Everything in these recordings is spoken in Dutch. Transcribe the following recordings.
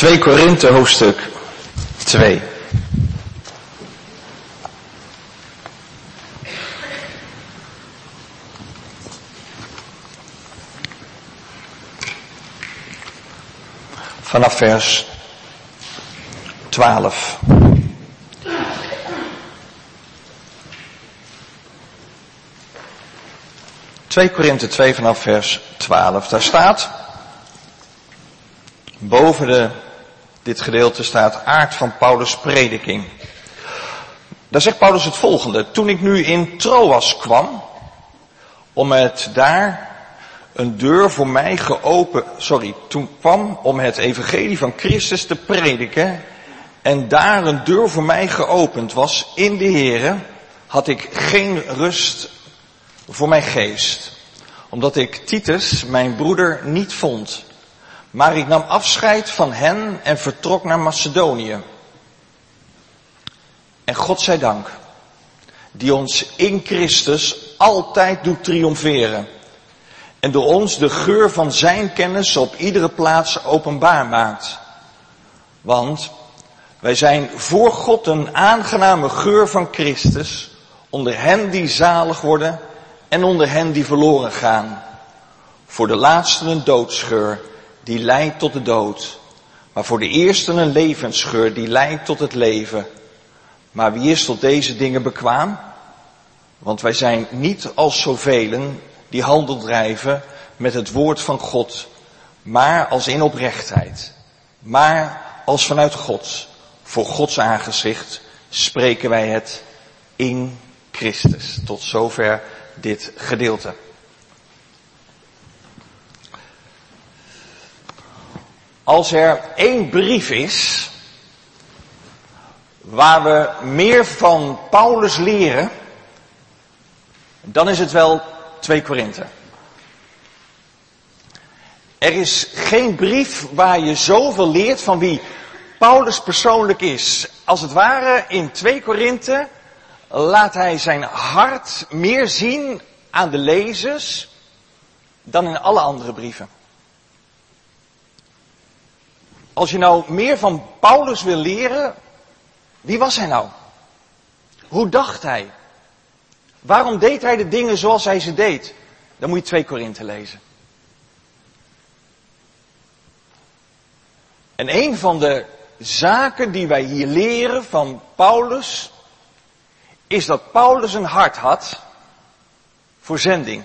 2 Korinthe hoofdstuk 2. Vanaf vers 12. Twee Korinthe 2 vanaf vers 12. Daar staat, boven de, dit gedeelte staat aard van Paulus' prediking. Daar zegt Paulus het volgende. Toen ik nu in Troas kwam, om het daar een deur voor mij geopend, sorry, toen kwam om het evangelie van Christus te prediken en daar een deur voor mij geopend was in de Here, had ik geen rust voor mijn geest. Omdat ik Titus, mijn broeder, niet vond. Maar ik nam afscheid van hen en vertrok naar Macedonië. En God zij dank, die ons in Christus altijd doet triomferen. En door ons de geur van zijn kennis op iedere plaats openbaar maakt. Want wij zijn voor God een aangename geur van Christus onder hen die zalig worden en onder hen die verloren gaan. Voor de laatste een doodsgeur die leidt tot de dood. Maar voor de eerste een levensgeur die leidt tot het leven. Maar wie is tot deze dingen bekwaam? Want wij zijn niet als zoveel die handel drijven met het woord van God, maar als in oprechtheid. Maar als vanuit God, voor Gods aangezicht, spreken wij het in Christus. Tot zover dit gedeelte. Als er één brief is waar we meer van Paulus leren, dan is het wel 2 Korinthe. Er is geen brief waar je zoveel leert van wie Paulus persoonlijk is. Als het ware in 2 Korinthe laat hij zijn hart meer zien aan de lezers dan in alle andere brieven. Als je nou meer van Paulus wil leren, wie was hij nou? Hoe dacht hij? Waarom deed hij de dingen zoals hij ze deed? Dan moet je 2 Korinthe lezen. En een van de zaken die wij hier leren van Paulus, is dat Paulus een hart had voor zending.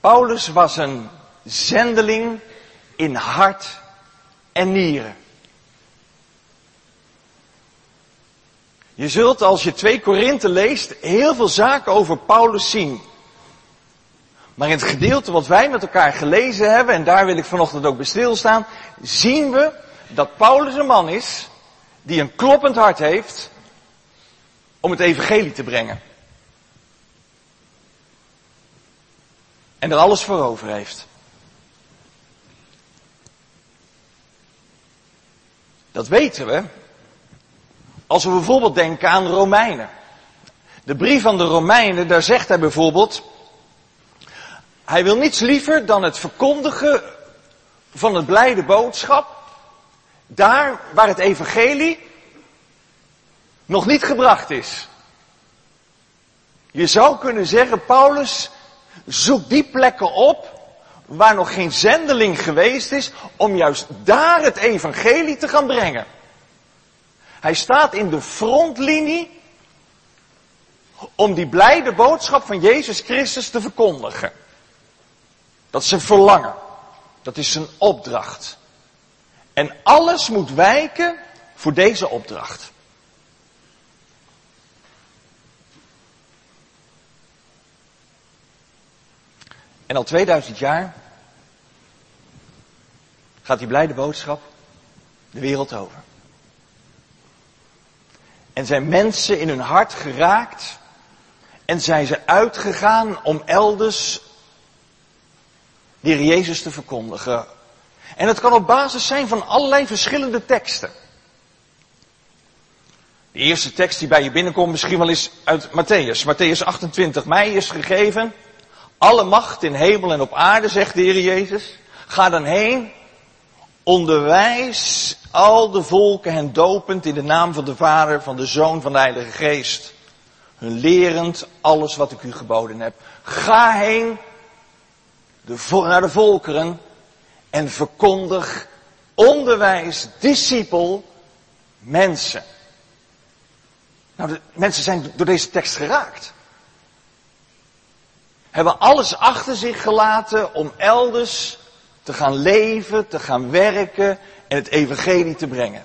Paulus was een zendeling in hart en nieren. Je zult als je 2 Korinthe leest heel veel zaken over Paulus zien. Maar in het gedeelte wat wij met elkaar gelezen hebben, en daar wil ik vanochtend ook bij stilstaan, zien we dat Paulus een man is die een kloppend hart heeft om het evangelie te brengen. En er alles voor over heeft. Dat weten we als we bijvoorbeeld denken aan Romeinen. De brief van de Romeinen, daar zegt hij bijvoorbeeld, hij wil niets liever dan het verkondigen van het blijde boodschap, daar waar het evangelie nog niet gebracht is. Je zou kunnen zeggen, Paulus, zoek die plekken op waar nog geen zendeling geweest is, om juist daar het evangelie te gaan brengen. Hij staat in de frontlinie om die blijde boodschap van Jezus Christus te verkondigen. Dat is zijn verlangen. Dat is zijn opdracht. En alles moet wijken voor deze opdracht. En al 2000 jaar gaat die blijde boodschap de wereld over. En zijn mensen in hun hart geraakt en zijn ze uitgegaan om elders de Jezus te verkondigen. En het kan op basis zijn van allerlei verschillende teksten. De eerste tekst die bij je binnenkomt misschien wel is uit Matthäus. Matthäus 28. Mij is gegeven alle macht in hemel en op aarde, zegt de Heer Jezus. Ga dan heen, onderwijs al de volken hen dopend in de naam van de Vader, van de Zoon, van de Heilige Geest. Hun lerend alles wat ik u geboden heb. Ga heen de, naar de volkeren en verkondig, onderwijs, discipel, mensen. Nou, de mensen zijn door deze tekst geraakt. Hebben alles achter zich gelaten om elders te gaan leven, te gaan werken en het evangelie te brengen.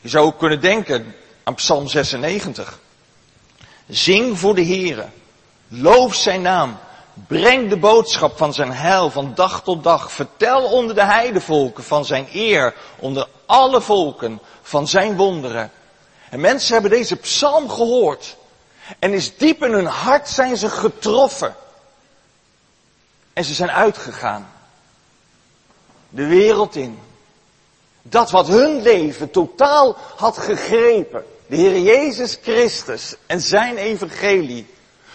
Je zou ook kunnen denken aan Psalm 96. Zing voor de Here. Loof zijn naam. Breng de boodschap van zijn heil van dag tot dag. Vertel onder de heidevolken van zijn eer. Onder alle volken van zijn wonderen. En mensen hebben deze psalm gehoord. En is diep in hun hart zijn ze getroffen. En ze zijn uitgegaan. De wereld in. Dat wat hun leven totaal had gegrepen. De Heer Jezus Christus en zijn evangelie.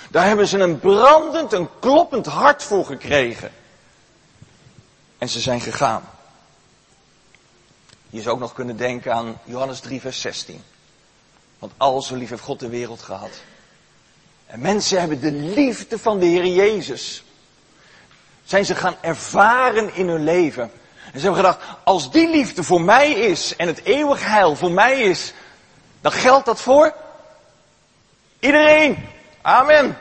Daar hebben ze een brandend, een kloppend hart voor gekregen. En ze zijn gegaan. Je zou ook nog kunnen denken aan Johannes 3, vers 16. Want al zo lief heeft God de wereld gehad. En mensen hebben de liefde van de Heer Jezus. Zijn ze gaan ervaren in hun leven. En ze hebben gedacht, als die liefde voor mij is en het eeuwig heil voor mij is, dan geldt dat voor iedereen. Amen.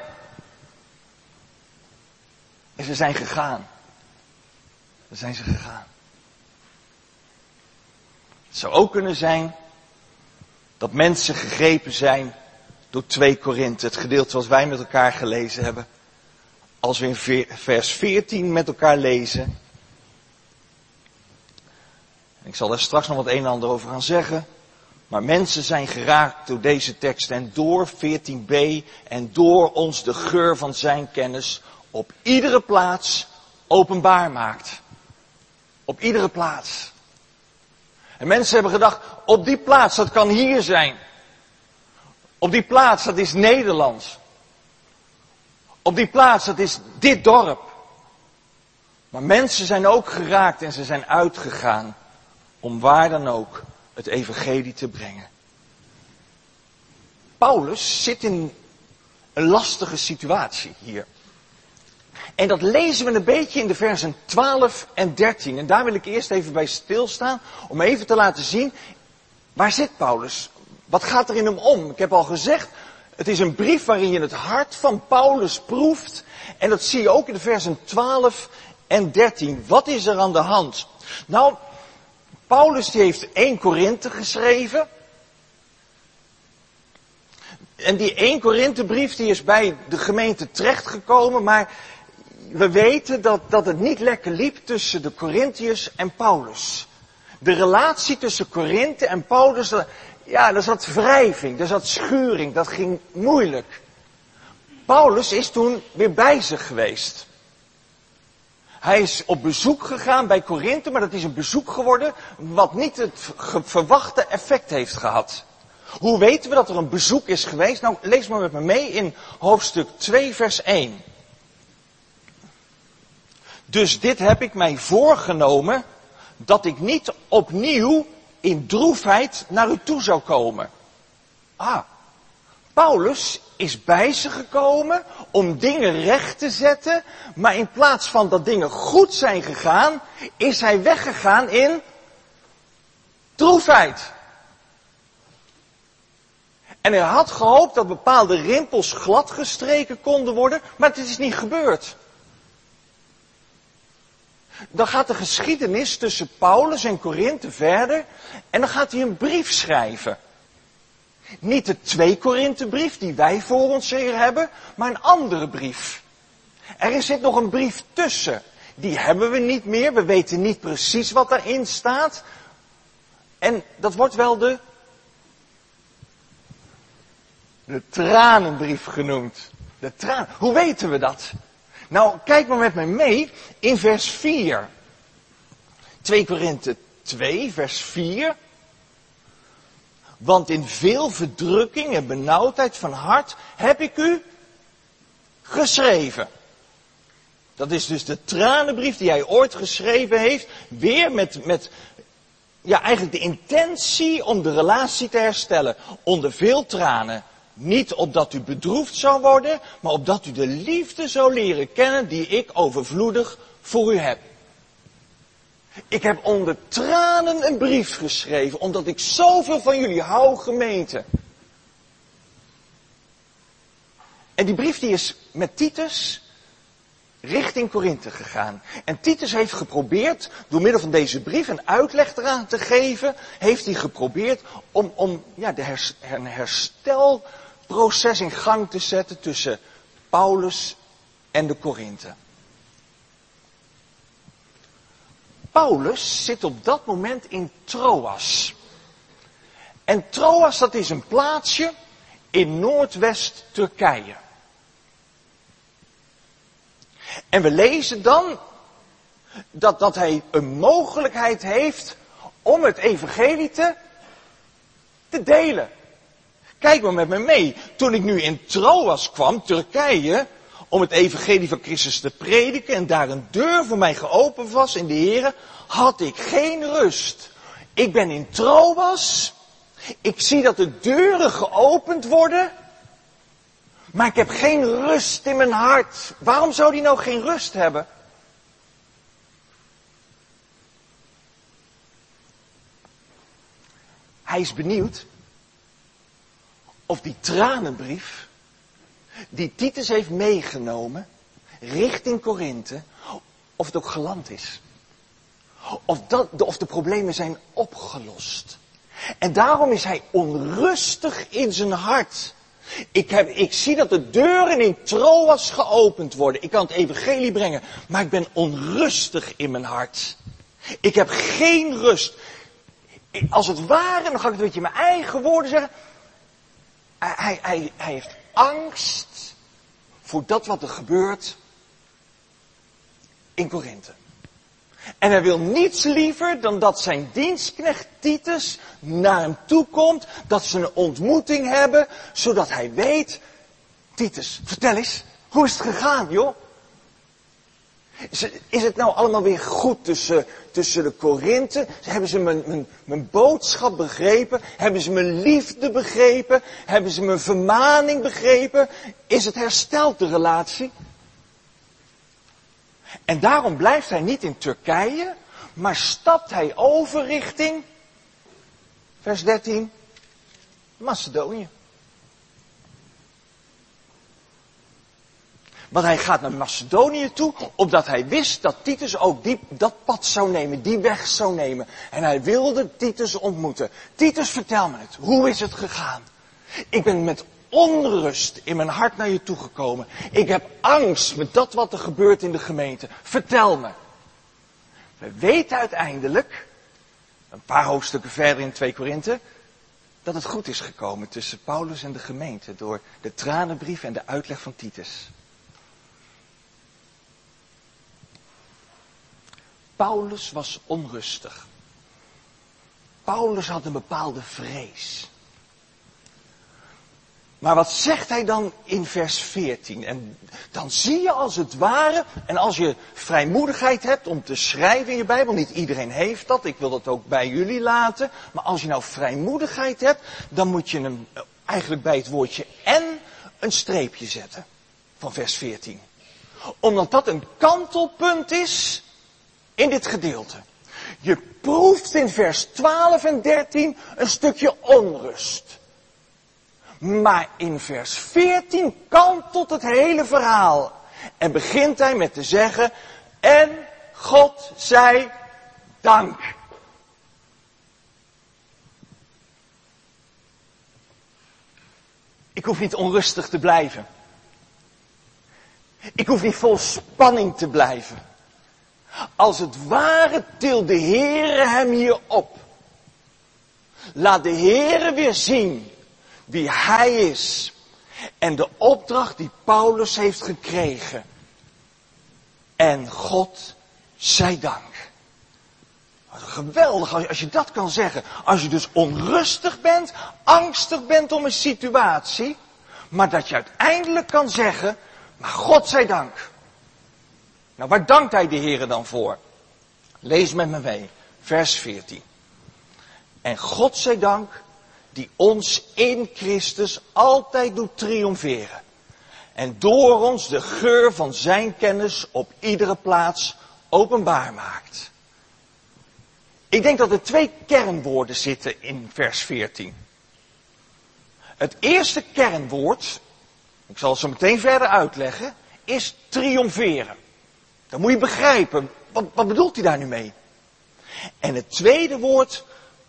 En ze zijn gegaan. Dan zijn ze gegaan. Het zou ook kunnen zijn dat mensen gegrepen zijn door 2 Korinthe, het gedeelte zoals wij met elkaar gelezen hebben. Als we in vers 14 met elkaar lezen. Ik zal daar straks nog wat een en ander over gaan zeggen. Maar mensen zijn geraakt door deze tekst en door 14b en door ons de geur van zijn kennis op iedere plaats openbaar maakt. Op iedere plaats. En mensen hebben gedacht, op die plaats, dat kan hier zijn. Op die plaats, dat is Nederland. Op die plaats, dat is dit dorp. Maar mensen zijn ook geraakt en ze zijn uitgegaan om waar dan ook het evangelie te brengen. Paulus zit in een lastige situatie hier. En dat lezen we een beetje in de versen 12 en 13. En daar wil ik eerst even bij stilstaan, om even te laten zien, waar zit Paulus? Wat gaat er in hem om? Ik heb al gezegd, het is een brief waarin je het hart van Paulus proeft. En dat zie je ook in de versen 12 en 13. Wat is er aan de hand? Nou, Paulus die heeft 1 Korinthe geschreven. En die 1 Korinthebrief die is bij de gemeente terechtgekomen, maar we weten dat, dat het niet lekker liep tussen de Corinthiërs en Paulus. De relatie tussen Korinthe en Paulus, ja, daar zat wrijving, daar zat schuring, dat ging moeilijk. Paulus is toen weer bij zich geweest. Hij is op bezoek gegaan bij Korinthe, maar dat is een bezoek geworden wat niet het verwachte effect heeft gehad. Hoe weten we dat er een bezoek is geweest? Nou, lees maar met me mee in hoofdstuk 2, vers 1. Dus dit heb ik mij voorgenomen, dat ik niet opnieuw in droefheid naar u toe zou komen. Ah, Paulus is bij ze gekomen om dingen recht te zetten, maar in plaats van dat dingen goed zijn gegaan, is hij weggegaan in droefheid. En hij had gehoopt dat bepaalde rimpels gladgestreken konden worden, maar het is niet gebeurd. Dan gaat de geschiedenis tussen Paulus en Korinthe verder en dan gaat hij een brief schrijven. Niet de 2 Korinthebrief die wij voor ons hier hebben, maar een andere brief. Er zit nog een brief tussen. Die hebben we niet meer. We weten niet precies wat daarin staat. En dat wordt wel de, de tranenbrief genoemd. De traan. Hoe weten we dat? Nou, kijk maar met mij mee in vers 4. 2 Korinthe 2, vers 4. Want in veel verdrukking en benauwdheid van hart heb ik u geschreven. Dat is dus de tranenbrief die hij ooit geschreven heeft. Weer met, met ja, eigenlijk de intentie om de relatie te herstellen. Onder veel tranen. Niet opdat u bedroefd zou worden, maar opdat u de liefde zou leren kennen die ik overvloedig voor u heb. Ik heb onder tranen een brief geschreven, omdat ik zoveel van jullie hou, gemeente. En die brief die is met Titus richting Korinthe gegaan. En Titus heeft geprobeerd, door middel van deze brief een uitleg eraan te geven, heeft hij geprobeerd om, om ja, de een herstelproces in gang te zetten tussen Paulus en de Korinthe. Paulus zit op dat moment in Troas. En Troas, dat is een plaatsje in Noordwest Turkije. En we lezen dan dat, dat hij een mogelijkheid heeft om het evangelie te, delen. Kijk maar met me mee. Toen ik nu in Troas kwam, Turkije, om het evangelie van Christus te prediken en daar een deur voor mij geopend was in de Heer, had ik geen rust. Ik ben in Troas. Ik zie dat de deuren geopend worden. Maar ik heb geen rust in mijn hart. Waarom zou die nou geen rust hebben? Hij is benieuwd of die tranenbrief die Titus heeft meegenomen richting Korinthe, of het ook geland is. Of, dat, of de problemen zijn opgelost. En daarom is hij onrustig in zijn hart. Ik, heb, ik zie dat de deuren in Troas geopend worden. Ik kan het evangelie brengen, maar ik ben onrustig in mijn hart. Ik heb geen rust. Als het ware, dan ga ik het een beetje mijn eigen woorden zeggen. Hij, hij, hij heeft angst voor dat wat er gebeurt in Korinthe. En hij wil niets liever dan dat zijn dienstknecht Titus naar hem toe komt, dat ze een ontmoeting hebben, zodat hij weet, Titus, vertel eens, hoe is het gegaan, joh? Is het nou allemaal weer goed tussen, tussen de Korinthe? Hebben ze mijn, mijn, mijn boodschap begrepen? Hebben ze mijn liefde begrepen? Hebben ze mijn vermaning begrepen? Is het hersteld, de relatie? En daarom blijft hij niet in Turkije, maar stapt hij over richting, vers 13, Macedonië. Want hij gaat naar Macedonië toe, omdat hij wist dat Titus ook die, dat pad zou nemen, die weg zou nemen. En hij wilde Titus ontmoeten. Titus, vertel me het. Hoe is het gegaan? Ik ben met onrust in mijn hart naar je toegekomen. Ik heb angst met dat wat er gebeurt in de gemeente. Vertel me. We weten uiteindelijk, een paar hoofdstukken verder in 2 Korinthe, dat het goed is gekomen tussen Paulus en de gemeente door de tranenbrief en de uitleg van Titus. Paulus was onrustig. Paulus had een bepaalde vrees. Maar wat zegt hij dan in vers 14? En dan zie je als het ware, en als je vrijmoedigheid hebt om te schrijven in je Bijbel, niet iedereen heeft dat, ik wil dat ook bij jullie laten, maar als je nou vrijmoedigheid hebt, dan moet je hem eigenlijk bij het woordje en een streepje zetten van vers 14. Omdat dat een kantelpunt is in dit gedeelte. Je proeft in vers 12 en 13 een stukje onrust. Maar in vers 14 kantelt het hele verhaal. En begint hij met te zeggen, en God zij dank. Ik hoef niet onrustig te blijven. Ik hoef niet vol spanning te blijven. Als het ware til de Heere hem hier op. Laat de Heere weer zien wie hij is. En de opdracht die Paulus heeft gekregen. En God zij dank. Geweldig als je dat kan zeggen. Als je dus onrustig bent, angstig bent om een situatie. Maar dat je uiteindelijk kan zeggen, maar God zij dank. Nou, waar dankt hij de Heer dan voor? Lees met me mee, vers 14. En God zij dank, die ons in Christus altijd doet triomferen. En door ons de geur van zijn kennis op iedere plaats openbaar maakt. Ik denk dat er twee kernwoorden zitten in vers 14. Het eerste kernwoord, ik zal het zo meteen verder uitleggen, is triomferen. Dan moet je begrijpen, wat, wat bedoelt hij daar nu mee? En het tweede woord,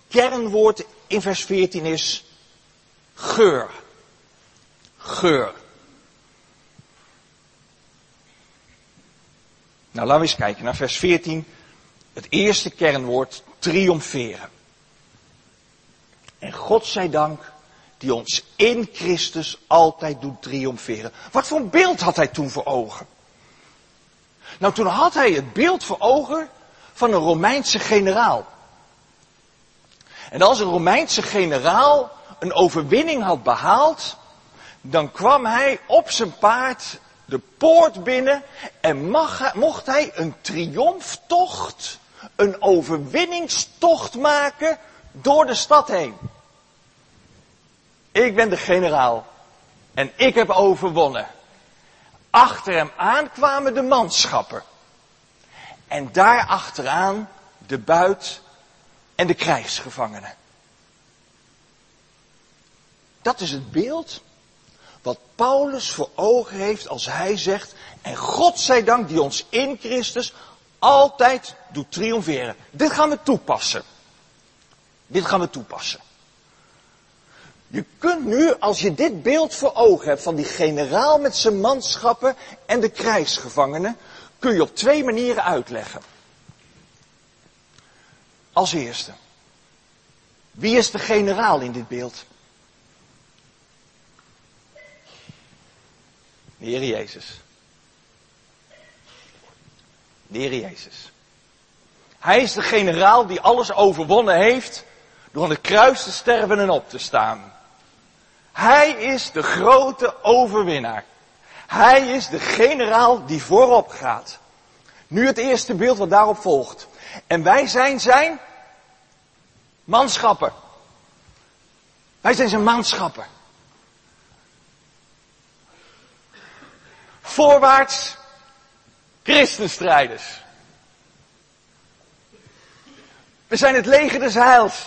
kernwoord in vers 14 is geur. Geur. Nou, laten we eens kijken naar vers 14. Het eerste kernwoord, triomferen. En God zij dank, die ons in Christus altijd doet triomferen. Wat voor een beeld had hij toen voor ogen? Nou, toen had hij het beeld voor ogen van een Romeinse generaal. En als een Romeinse generaal een overwinning had behaald, dan kwam hij op zijn paard de poort binnen en mocht hij een triomftocht, een overwinningstocht maken door de stad heen. Ik ben de generaal en ik heb overwonnen. Achter hem aan kwamen de manschappen. En daar achteraan de buit en de krijgsgevangenen. Dat is het beeld wat Paulus voor ogen heeft als hij zegt, en God zij dank die ons in Christus altijd doet triomferen. Dit gaan we toepassen. Dit gaan we toepassen. Je kunt nu, als je dit beeld voor ogen hebt van die generaal met zijn manschappen en de krijgsgevangenen, kun je op twee manieren uitleggen. Als eerste, wie is de generaal in dit beeld? De Heer Jezus. De Heer Jezus. Hij is de generaal die alles overwonnen heeft door aan het kruis te sterven en op te staan. Hij is de grote overwinnaar. Hij is de generaal die voorop gaat. Nu het eerste beeld wat daarop volgt. En wij zijn zijn manschappen. Wij zijn zijn manschappen. Voorwaarts christenstrijders. We zijn het leger des heils.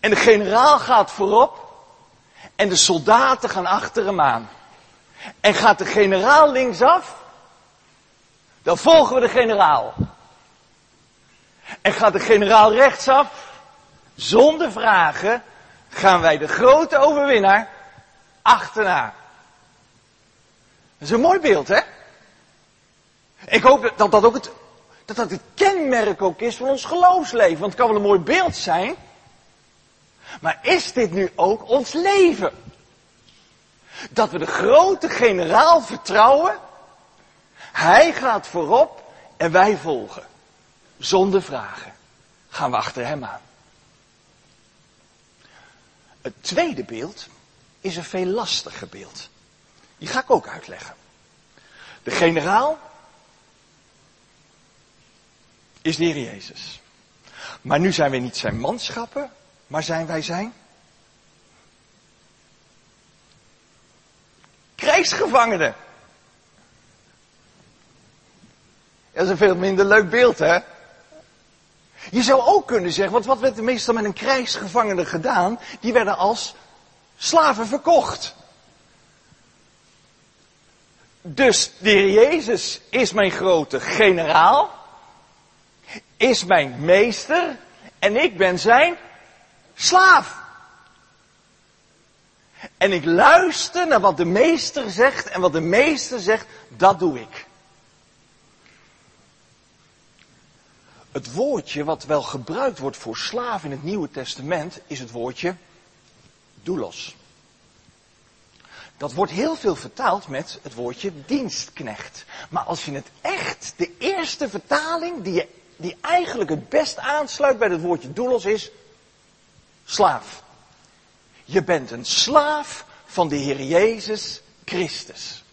En de generaal gaat voorop en de soldaten gaan achter hem aan. En gaat de generaal linksaf, dan volgen we de generaal. En gaat de generaal rechtsaf, zonder vragen, gaan wij de grote overwinnaar achterna. Dat is een mooi beeld, hè? Ik hoop dat dat ook het, dat dat het kenmerk ook is van ons geloofsleven. Want het kan wel een mooi beeld zijn. Maar is dit nu ook ons leven? Dat we de grote generaal vertrouwen. Hij gaat voorop en wij volgen. Zonder vragen. Gaan we achter hem aan. Het tweede beeld is een veel lastiger beeld. Die ga ik ook uitleggen. De generaal is de Heer Jezus. Maar nu zijn we niet zijn manschappen, maar zijn wij zijn krijgsgevangenen. Dat is een veel minder leuk beeld, hè? Je zou ook kunnen zeggen, want wat werd er meestal met een krijgsgevangene gedaan? Die werden als slaven verkocht. Dus de Heer Jezus is mijn grote generaal, is mijn meester en ik ben zijn slaaf. En ik luister naar wat de meester zegt en wat de meester zegt, dat doe ik. Het woordje wat wel gebruikt wordt voor slaaf in het Nieuwe Testament is het woordje doulos. Dat wordt heel veel vertaald met het woordje dienstknecht. Maar als je het echt, de eerste vertaling die, je, die eigenlijk het best aansluit bij het woordje doulos is, slaaf. Je bent een slaaf van de Heer Jezus Christus.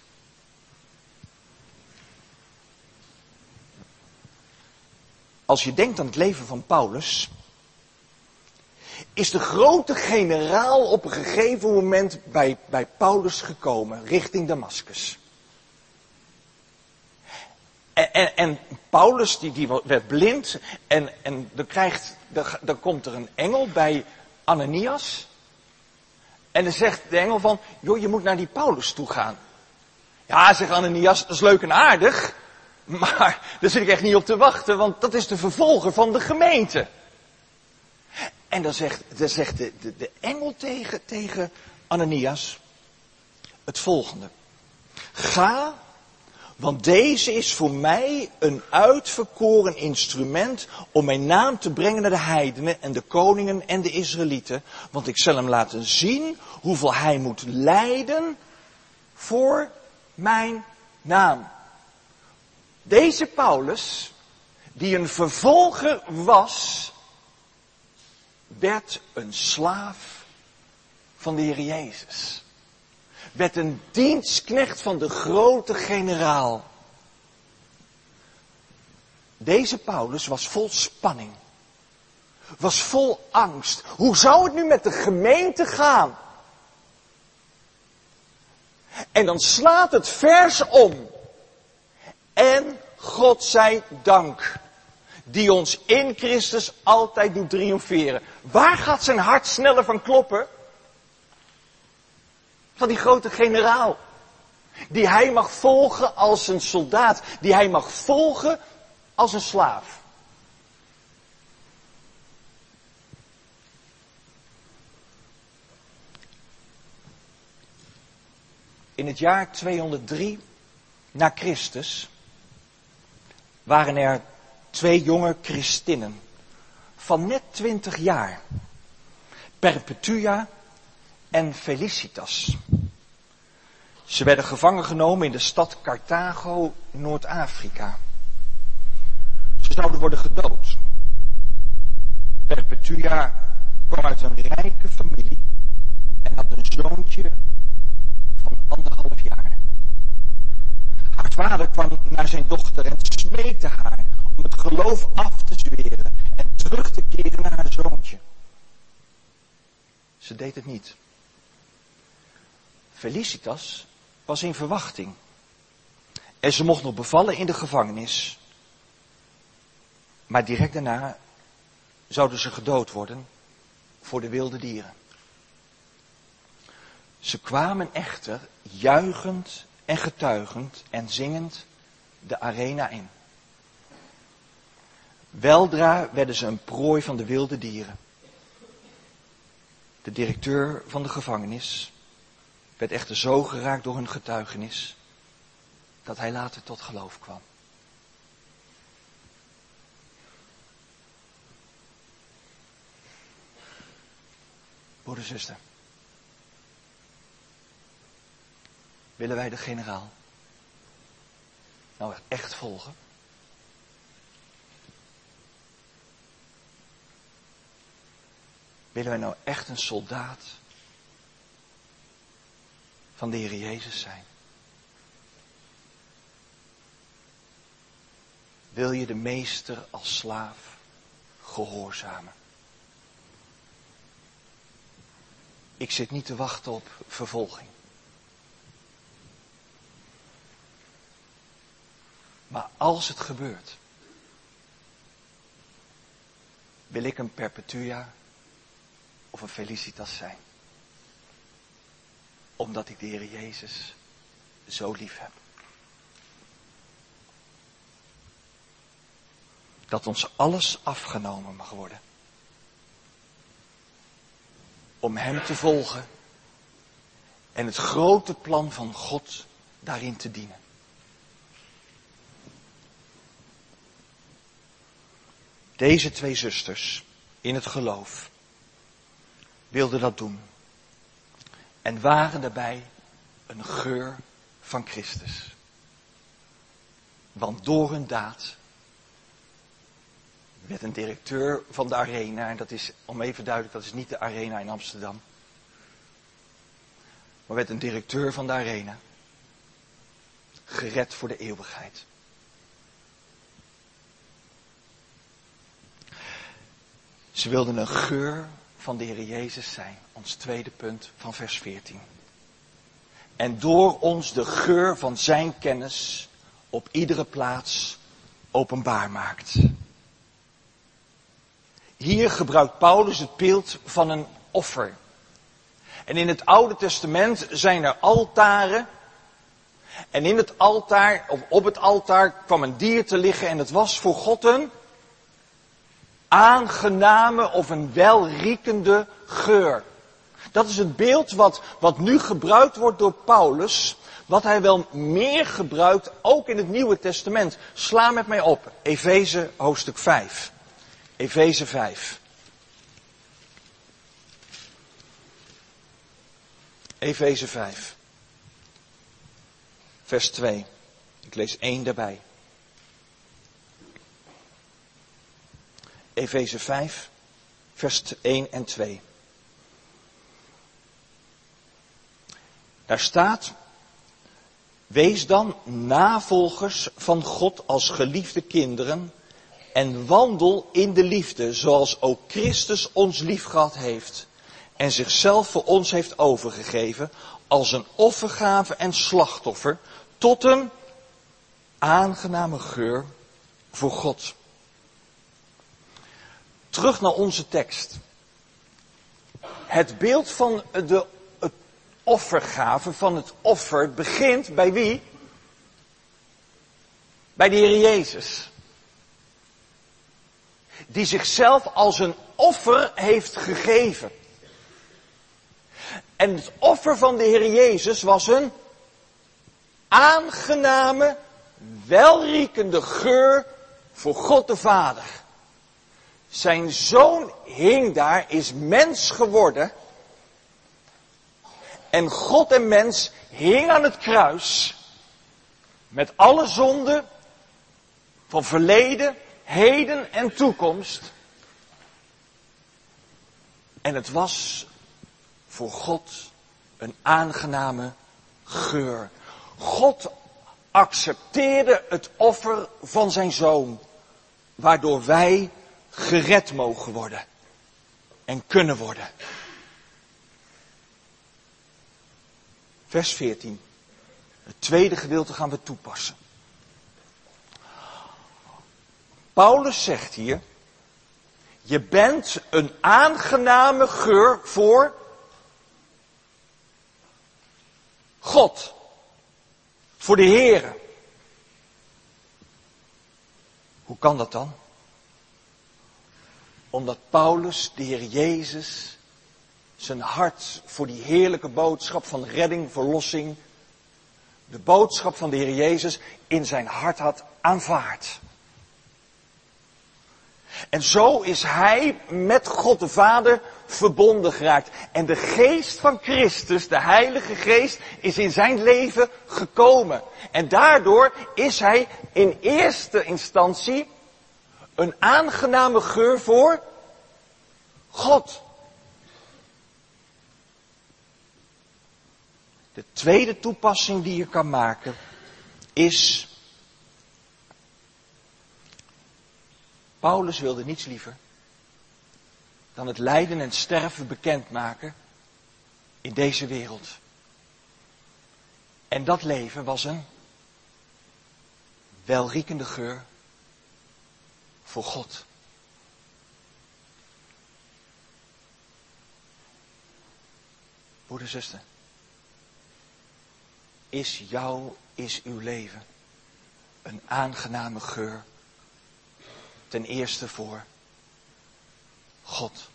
Als je denkt aan het leven van Paulus, is de grote generaal op een gegeven moment bij, bij Paulus gekomen, richting Damascus. En, en, Paulus die, die werd blind en, en dan, krijgt, dan komt er een engel bij Ananias. En dan zegt de engel van, joh, je moet naar die Paulus toe gaan. Ja, zegt Ananias, dat is leuk en aardig, maar daar zit ik echt niet op te wachten, want dat is de vervolger van de gemeente. En dan zegt, dan zegt de, de, de engel tegen, tegen Ananias het volgende. Ga, want deze is voor mij een uitverkoren instrument om mijn naam te brengen naar de heidenen en de koningen en de Israëlieten. Want ik zal hem laten zien hoeveel hij moet lijden voor mijn naam. Deze Paulus, die een vervolger was, werd een slaaf van de Heer Jezus. Werd een dienstknecht van de grote generaal. Deze Paulus was vol spanning. Was vol angst. Hoe zou het nu met de gemeente gaan? En dan slaat het vers om. En God zij dank. Die ons in Christus altijd doet triomferen. Waar gaat zijn hart sneller van kloppen? Van die grote generaal. Die hij mag volgen als een soldaat. Die hij mag volgen als een slaaf. In het jaar 203 na Christus waren er twee jonge christinnen van net twintig jaar. Perpetua en Felicitas. Ze werden gevangen genomen in de stad Carthago, Noord-Afrika. Ze zouden worden gedood. Perpetua kwam uit een rijke familie en had een zoontje van anderhalf jaar. Vader kwam naar zijn dochter en smeekte haar om het geloof af te zweren en terug te keren naar haar zoontje. Ze deed het niet. Felicitas was in verwachting. En ze mocht nog bevallen in de gevangenis. Maar direct daarna zouden ze gedood worden voor de wilde dieren. Ze kwamen echter juichend en getuigend en zingend de arena in. Weldra werden ze een prooi van de wilde dieren. De directeur van de gevangenis werd echter zo geraakt door hun getuigenis dat hij later tot geloof kwam. Broeder, zuster. Willen wij de generaal nou echt volgen? Willen wij nou echt een soldaat van de Heer Jezus zijn? Wil je de meester als slaaf gehoorzamen? Ik zit niet te wachten op vervolging. Maar als het gebeurt, wil ik een perpetua of een felicitas zijn. Omdat ik de Heer Jezus zo lief heb. Dat ons alles afgenomen mag worden. Om Hem te volgen en het grote plan van God daarin te dienen. Deze twee zusters in het geloof wilden dat doen. En waren daarbij een geur van Christus. Want door hun daad werd een directeur van de arena, en dat is, om even duidelijk, dat is niet de arena in Amsterdam. Maar werd een directeur van de arena gered voor de eeuwigheid. Ze wilden een geur van de Heer Jezus zijn. Ons tweede punt van vers 14. En door ons de geur van zijn kennis op iedere plaats openbaar maakt. Hier gebruikt Paulus het beeld van een offer. En in het Oude Testament zijn er altaren. En in het altaar, of op het altaar, kwam een dier te liggen en het was voor God een aangename of een welriekende geur. Dat is het beeld wat, wat nu gebruikt wordt door Paulus, wat hij wel meer gebruikt, ook in het Nieuwe Testament. Sla met mij op, Efeze hoofdstuk 5. Efeze 5. Efeze 5. Vers 2. Ik lees 1 daarbij. Efeze 5, vers 1 en 2. Daar staat, wees dan navolgers van God als geliefde kinderen en wandel in de liefde zoals ook Christus ons liefgehad heeft en zichzelf voor ons heeft overgegeven als een offergave en slachtoffer tot een aangename geur voor God. Terug naar onze tekst. Het beeld van de offergave, van het offer, begint bij wie? Bij de Heer Jezus. Die zichzelf als een offer heeft gegeven. En het offer van de Heer Jezus was een aangename, welriekende geur voor God de Vader. Zijn zoon hing daar, is mens geworden. En God en mens hing aan het kruis. Met alle zonden van verleden, heden en toekomst. En het was voor God een aangename geur. God accepteerde het offer van zijn zoon, waardoor wij gered mogen worden en kunnen worden. Vers 14. Het tweede gedeelte gaan we toepassen. Paulus zegt hier, je bent een aangename geur voor God. Voor de Heere. Hoe kan dat dan? Omdat Paulus, de Heer Jezus, zijn hart voor die heerlijke boodschap van redding, verlossing, de boodschap van de Heer Jezus in zijn hart had aanvaard. En zo is hij met God de Vader verbonden geraakt. En de geest van Christus, de Heilige Geest, is in zijn leven gekomen. En daardoor is hij in eerste instantie een aangename geur voor God. De tweede toepassing die je kan maken is. Paulus wilde niets liever dan het lijden en sterven bekendmaken in deze wereld. En dat leven was een welriekende geur voor God. Broeder, zuster. Is jou, is uw leven een aangename geur? Ten eerste voor God.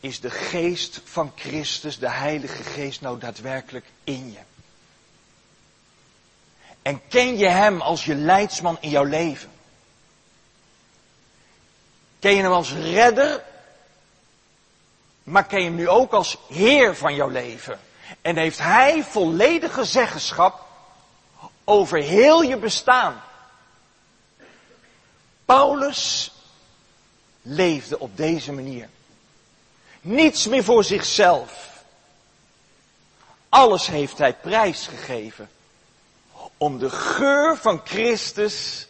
Is de geest van Christus, de Heilige Geest, nou daadwerkelijk in je? En ken je Hem als je leidsman in jouw leven? Ken je Hem als redder? Maar ken je Hem nu ook als Heer van jouw leven? En heeft Hij volledige zeggenschap over heel je bestaan? Paulus leefde op deze manier. Niets meer voor zichzelf. Alles heeft hij prijsgegeven om de geur van Christus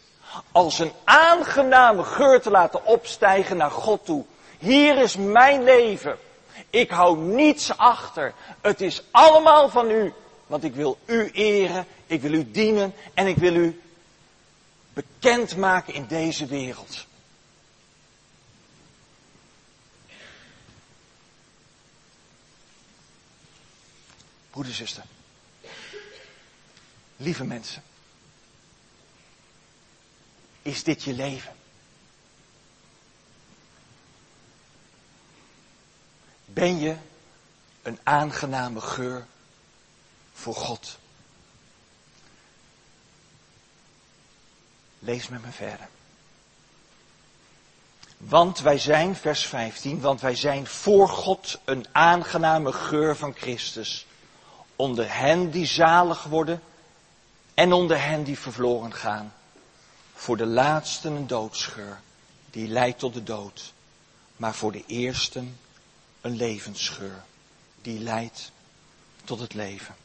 als een aangename geur te laten opstijgen naar God toe. Hier is mijn leven. Ik hou niets achter. Het is allemaal van u. Want ik wil u eren, ik wil u dienen en ik wil u bekendmaken in deze wereld. Broeder, zuster. Lieve mensen. Is dit je leven? Ben je een aangename geur voor God? Lees met me verder. Want wij zijn, vers 15, want wij zijn voor God een aangename geur van Christus. Onder hen die zalig worden en onder hen die verloren gaan. Voor de laatsten een doodsgeur, die leidt tot de dood. Maar voor de eersten een levensgeur, die leidt tot het leven.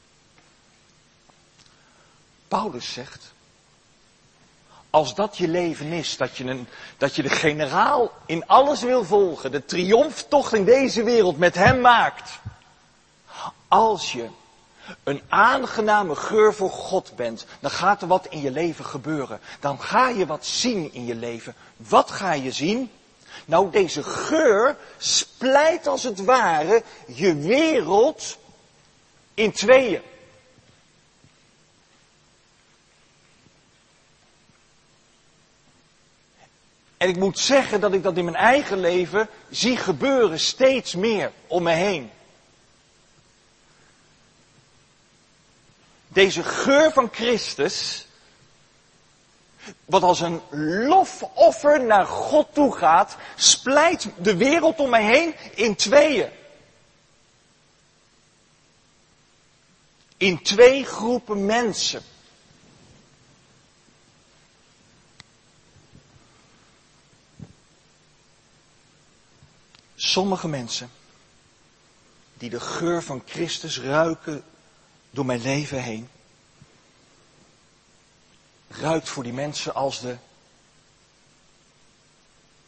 Paulus zegt, als dat je leven is, dat je, een, dat je de generaal in alles wil volgen, de triomftocht in deze wereld met hem maakt. Als je een aangename geur voor God bent, dan gaat er wat in je leven gebeuren. Dan ga je wat zien in je leven. Wat ga je zien? Nou, deze geur splijt als het ware je wereld in tweeën. En ik moet zeggen dat ik dat in mijn eigen leven zie gebeuren steeds meer om me heen. Deze geur van Christus, wat als een lofoffer naar God toe gaat, splijt de wereld om mij heen in tweeën. In twee groepen mensen. Sommige mensen die de geur van Christus ruiken door mijn leven heen, ruikt voor die mensen als de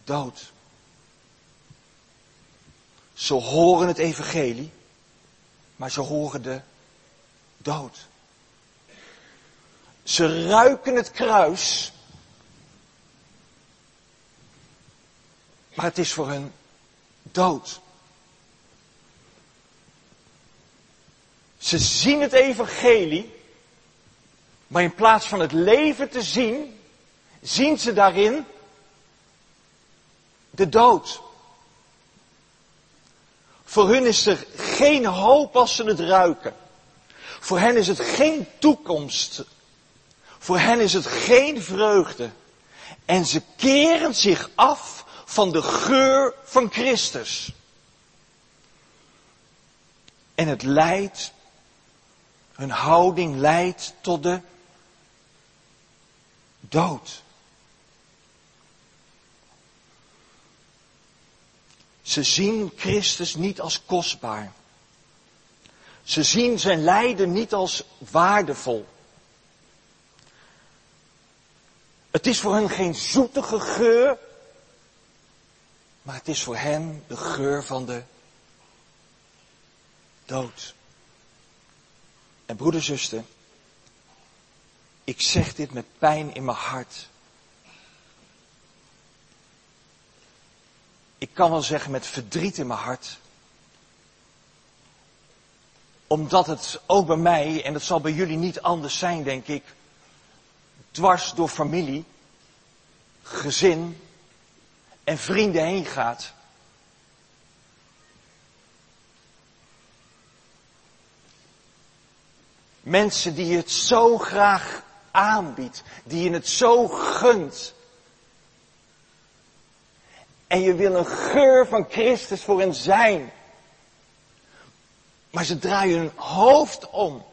dood. Ze horen het evangelie, maar ze horen de dood. Ze ruiken het kruis, maar het is voor hen dood. Ze zien het evangelie, maar in plaats van het leven te zien, zien ze daarin de dood. Voor hun is er geen hoop als ze het ruiken. Voor hen is het geen toekomst. Voor hen is het geen vreugde. En ze keren zich af van de geur van Christus. En het leidt hun houding leidt tot de dood. Ze zien Christus niet als kostbaar. Ze zien zijn lijden niet als waardevol. Het is voor hen geen zoetige geur, maar het is voor hen de geur van de dood. En broeder, zuster, ik zeg dit met pijn in mijn hart. Ik kan wel zeggen met verdriet in mijn hart. Omdat het ook bij mij, en dat zal bij jullie niet anders zijn, denk ik, dwars door familie, gezin en vrienden heen gaat. Mensen die je het zo graag aanbiedt, die je het zo gunt. En je wil een geur van Christus voor hen zijn. Maar ze draaien hun hoofd om.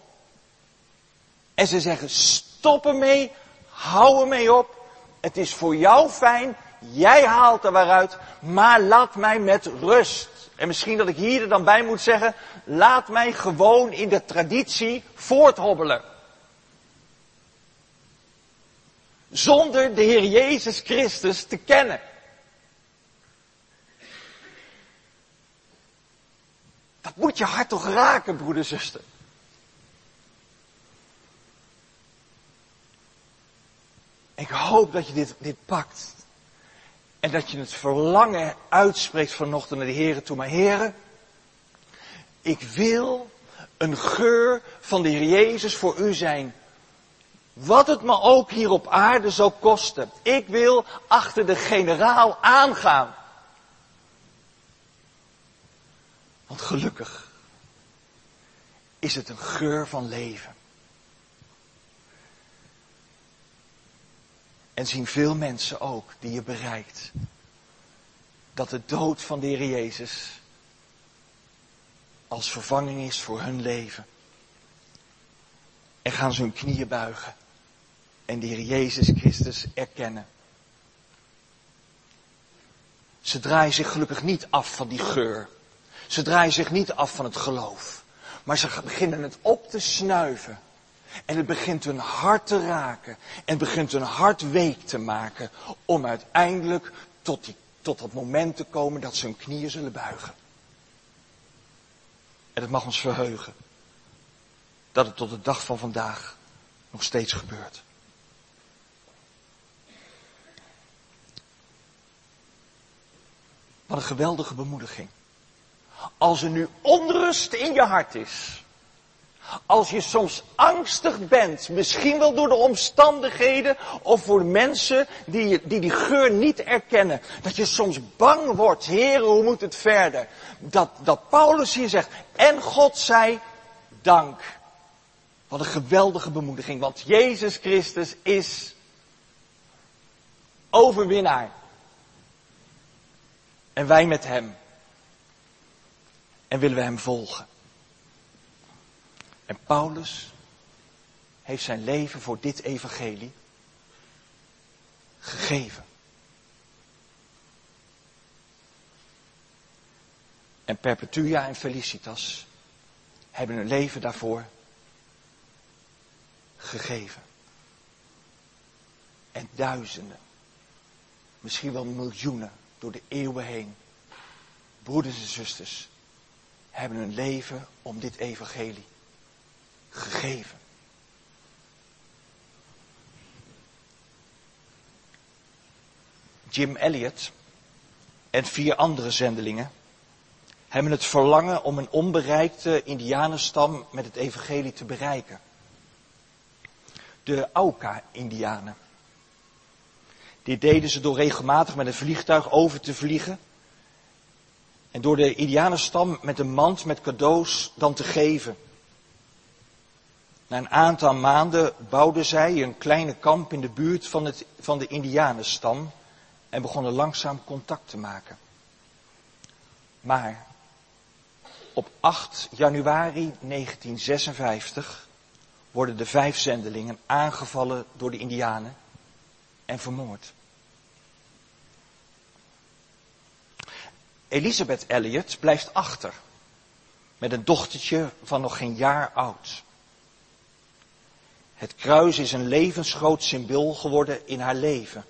En ze zeggen, stop ermee, hou ermee op. Het is voor jou fijn, jij haalt er waaruit, maar laat mij met rust. En misschien dat ik hier er dan bij moet zeggen, laat mij gewoon in de traditie voorthobbelen. zonder de Heer Jezus Christus te kennen. Dat moet je hart toch raken, broeder, zuster. Ik hoop dat je dit, dit pakt. En dat je het verlangen uitspreekt vanochtend naar de Heer toe. Maar Heren, ik wil een geur van de Heer Jezus voor u zijn. Wat het me ook hier op aarde zal kosten. Ik wil achter de generaal aangaan. Want gelukkig is het een geur van leven. En zien veel mensen ook die je bereikt. Dat de dood van de Heer Jezus als vervanging is voor hun leven. En gaan ze hun knieën buigen. En de Heer Jezus Christus erkennen. Ze draaien zich gelukkig niet af van die geur. Ze draaien zich niet af van het geloof. Maar ze beginnen het op te snuiven. En het begint hun hart te raken. En het begint hun hart week te maken. Om uiteindelijk tot, die, tot dat moment te komen dat ze hun knieën zullen buigen. En het mag ons verheugen. Dat het tot de dag van vandaag nog steeds gebeurt. Wat een geweldige bemoediging. Als er nu onrust in je hart is. Als je soms angstig bent, misschien wel door de omstandigheden of voor mensen die, die die geur niet erkennen. Dat je soms bang wordt, heren, hoe moet het verder? Dat, dat Paulus hier zegt, en God zij dank. Wat een geweldige bemoediging, want Jezus Christus is overwinnaar. En wij met hem. En willen we hem volgen. En Paulus heeft zijn leven voor dit evangelie gegeven. En Perpetua en Felicitas hebben hun leven daarvoor gegeven. En duizenden, misschien wel miljoenen door de eeuwen heen, broeders en zusters, hebben hun leven om dit evangelie gegeven. Jim Elliot en vier andere zendelingen hebben het verlangen om een onbereikte indianenstam met het evangelie te bereiken. De Auca-indianen. Dit deden ze door regelmatig met een vliegtuig over te vliegen. En door de indianenstam met een mand met cadeaus dan te geven. Na een aantal maanden bouwden zij een kleine kamp in de buurt van, het, van de Indianenstam en begonnen langzaam contact te maken. Maar op 8 januari 1956 worden de vijf zendelingen aangevallen door de Indianen en vermoord. Elizabeth Elliot blijft achter met een dochtertje van nog geen jaar oud. Het kruis is een levensgroot symbool geworden in haar leven.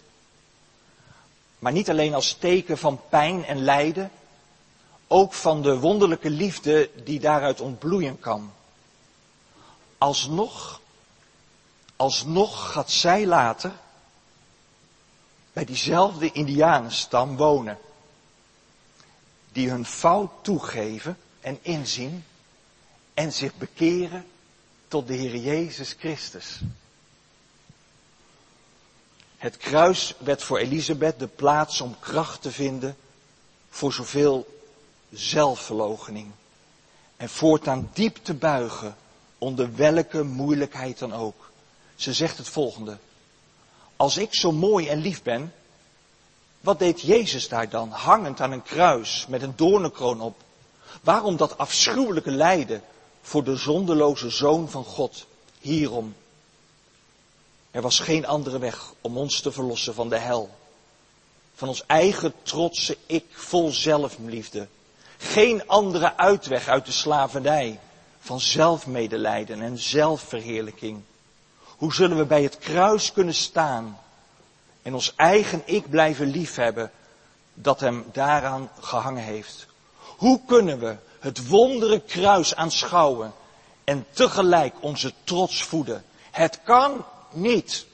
Maar niet alleen als teken van pijn en lijden, ook van de wonderlijke liefde die daaruit ontbloeien kan. Alsnog, alsnog gaat zij later bij diezelfde indianenstam wonen. Die hun fout toegeven en inzien en zich bekeren tot de Heer Jezus Christus. Het kruis werd voor Elisabeth de plaats om kracht te vinden voor zoveel zelfverloochening. En voortaan diep te buigen onder welke moeilijkheid dan ook. Ze zegt het volgende. Als ik zo mooi en lief ben, wat deed Jezus daar dan, hangend aan een kruis met een doornenkroon op? Waarom dat afschuwelijke lijden voor de zondeloze zoon van God? Hierom. Er was geen andere weg om ons te verlossen van de hel. Van ons eigen trotse ik vol zelfliefde. Geen andere uitweg uit de slavernij van zelfmedelijden en zelfverheerlijking. Hoe zullen we bij het kruis kunnen staan en ons eigen ik blijven liefhebben dat hem daaraan gehangen heeft? Hoe kunnen we het wondere kruis aanschouwen en tegelijk onze trots voeden? Het kan niet.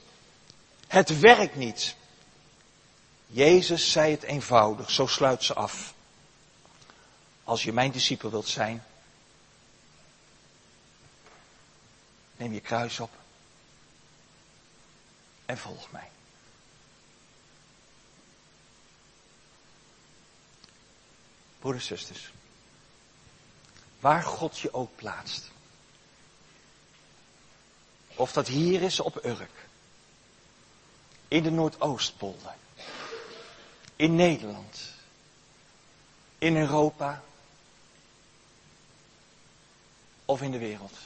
Het werkt niet. Jezus zei het eenvoudig, zo sluit ze af. Als je mijn discipel wilt zijn, neem je kruis op en volg mij. Broeders zusters, waar God je ook plaatst, of dat hier is op Urk, in de Noordoostpolder, in Nederland, in Europa of in de wereld.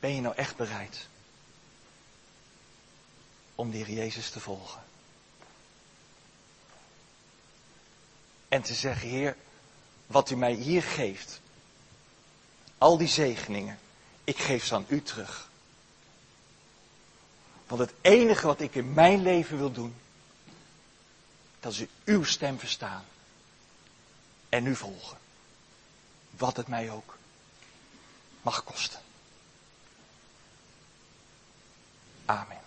Ben je nou echt bereid om de Jezus te volgen? En te zeggen, Heer, wat u mij hier geeft, al die zegeningen, ik geef ze aan u terug. Want het enige wat ik in mijn leven wil doen, dat is uw stem verstaan. En u volgen. Wat het mij ook mag kosten. Amen.